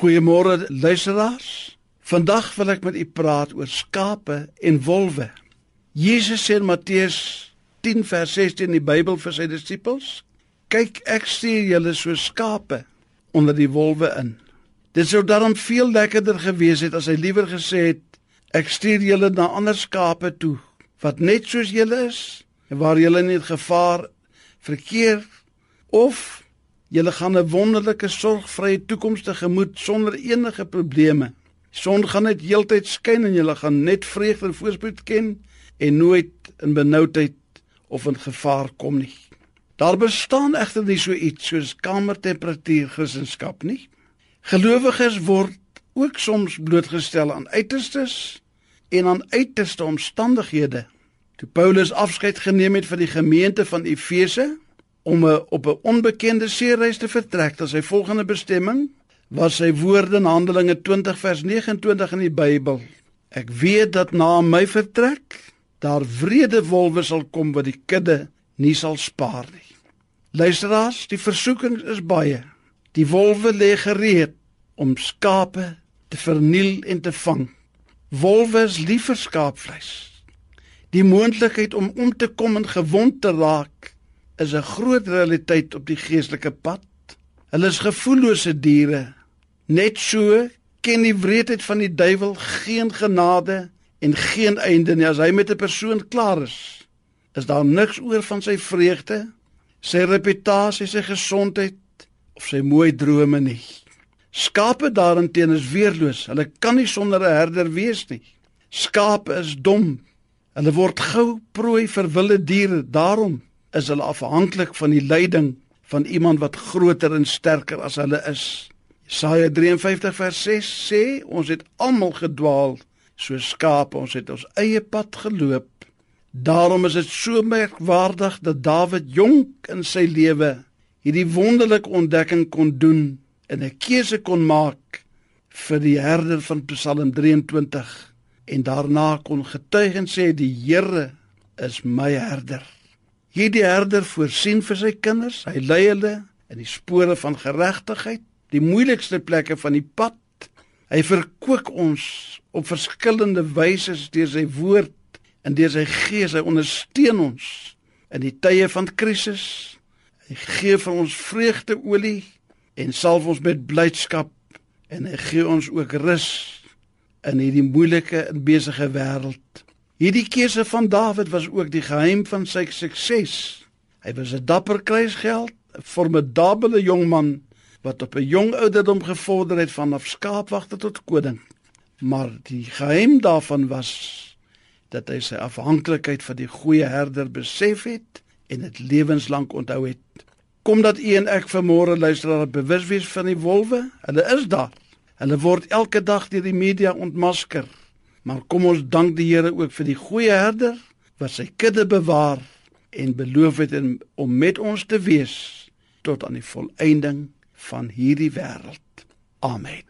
Goeiemôre luisteraars. Vandag wil ek met u praat oor skape en wolwe. Jesus sê in Matteus 10 vers 16 in die Bybel vir sy disippels: "Kyk, ek stuur julle so skape onder die wolwe in." Dit sou daarom veel lekkerder gewees het as hy liewer gesê het: "Ek stuur julle na ander skape toe wat net soos julle is en waar julle nie gevaar verkeer of julle gaan 'n wonderlike sorgvrye toekoms tegemoet sonder enige probleme. Son gaan net heeltyd skyn en julle gaan net vreugde en voorspoed ken en nooit in benoudheid of in gevaar kom nie. Daar bestaan egter nie so iets soos kamertemperatuur Christendom nie. Gelowiges word ook soms blootgestel aan uiterstes en aan uiterste omstandighede. Toe Paulus afskeid geneem het van die gemeente van Efese om 'n op 'n onbekende seereis te vertrek tot sy volgende bestemming, was sy woorde in Handelinge 20 vers 29 in die Bybel. Ek weet dat na my vertrek daar wrede wolwe sal kom wat die kudde nie sal spaar nie. Luisteraars, die versoeking is baie. Die wolwe lê gereed om skape te verniel en te vang. Wolwe is lief vir skaapvleis. Die moontlikheid om om te kom en gewond te raak is 'n groot realiteit op die geestelike pad. Hulle is gevoellose diere. Net so ken die wreedheid van die duiwel geen genade en geen einde nie as hy met 'n persoon klaar is. Is daar niks oor van sy vreugde, sy reputasie, sy gesondheid of sy mooi drome nie. Skape daarenteen is weerloos. Hulle kan nie sonder 'n herder wees nie. Skape is dom. Hulle word gou prooi vir wilde diere. Daarom is hulle afhanklik van die leiding van iemand wat groter en sterker as hulle is. Jesaja 53 vers 6 sê ons het almal gedwaal so skape ons het ons eie pad geloop. Daarom is dit so merkwaardig dat Dawid jonk in sy lewe hierdie wonderlike ontdekking kon doen en 'n keuse kon maak vir die herder van Psalm 23 en daarna kon getuig en sê die Here is my herder. Hierdie herder voorsien vir sy kinders, hy lei hulle in die spore van geregtigheid, die moeilikste plekke van die pad. Hy verkoop ons op verskillende wyse deur sy woord en deur sy gees hy ondersteun ons in die tye van krisis. Hy gee vir ons vreugdeolie en salf ons met blydskap en hy gee ons ook rus in hierdie moeilike en besige wêreld. Hierdie keuse van Dawid was ook die geheim van sy sukses. Hy was 'n dapper kruisgeld, 'n formidable jong man wat op 'n jong ouderdom gevorder het vanaf skaapwagter tot koning. Maar die geheim daarvan was dat hy sy afhanklikheid van die goeie herder besef het en dit lewenslank onthou het. Kom dat u en ek vanmôre luisteraar bewus wees van die wolwe. Hulle is daar. Hulle word elke dag deur die media ontmasker. Maar kom ons dank die Here ook vir die goeie herder wat sy kudde bewaar en beloof het om met ons te wees tot aan die volëinding van hierdie wêreld. Amen.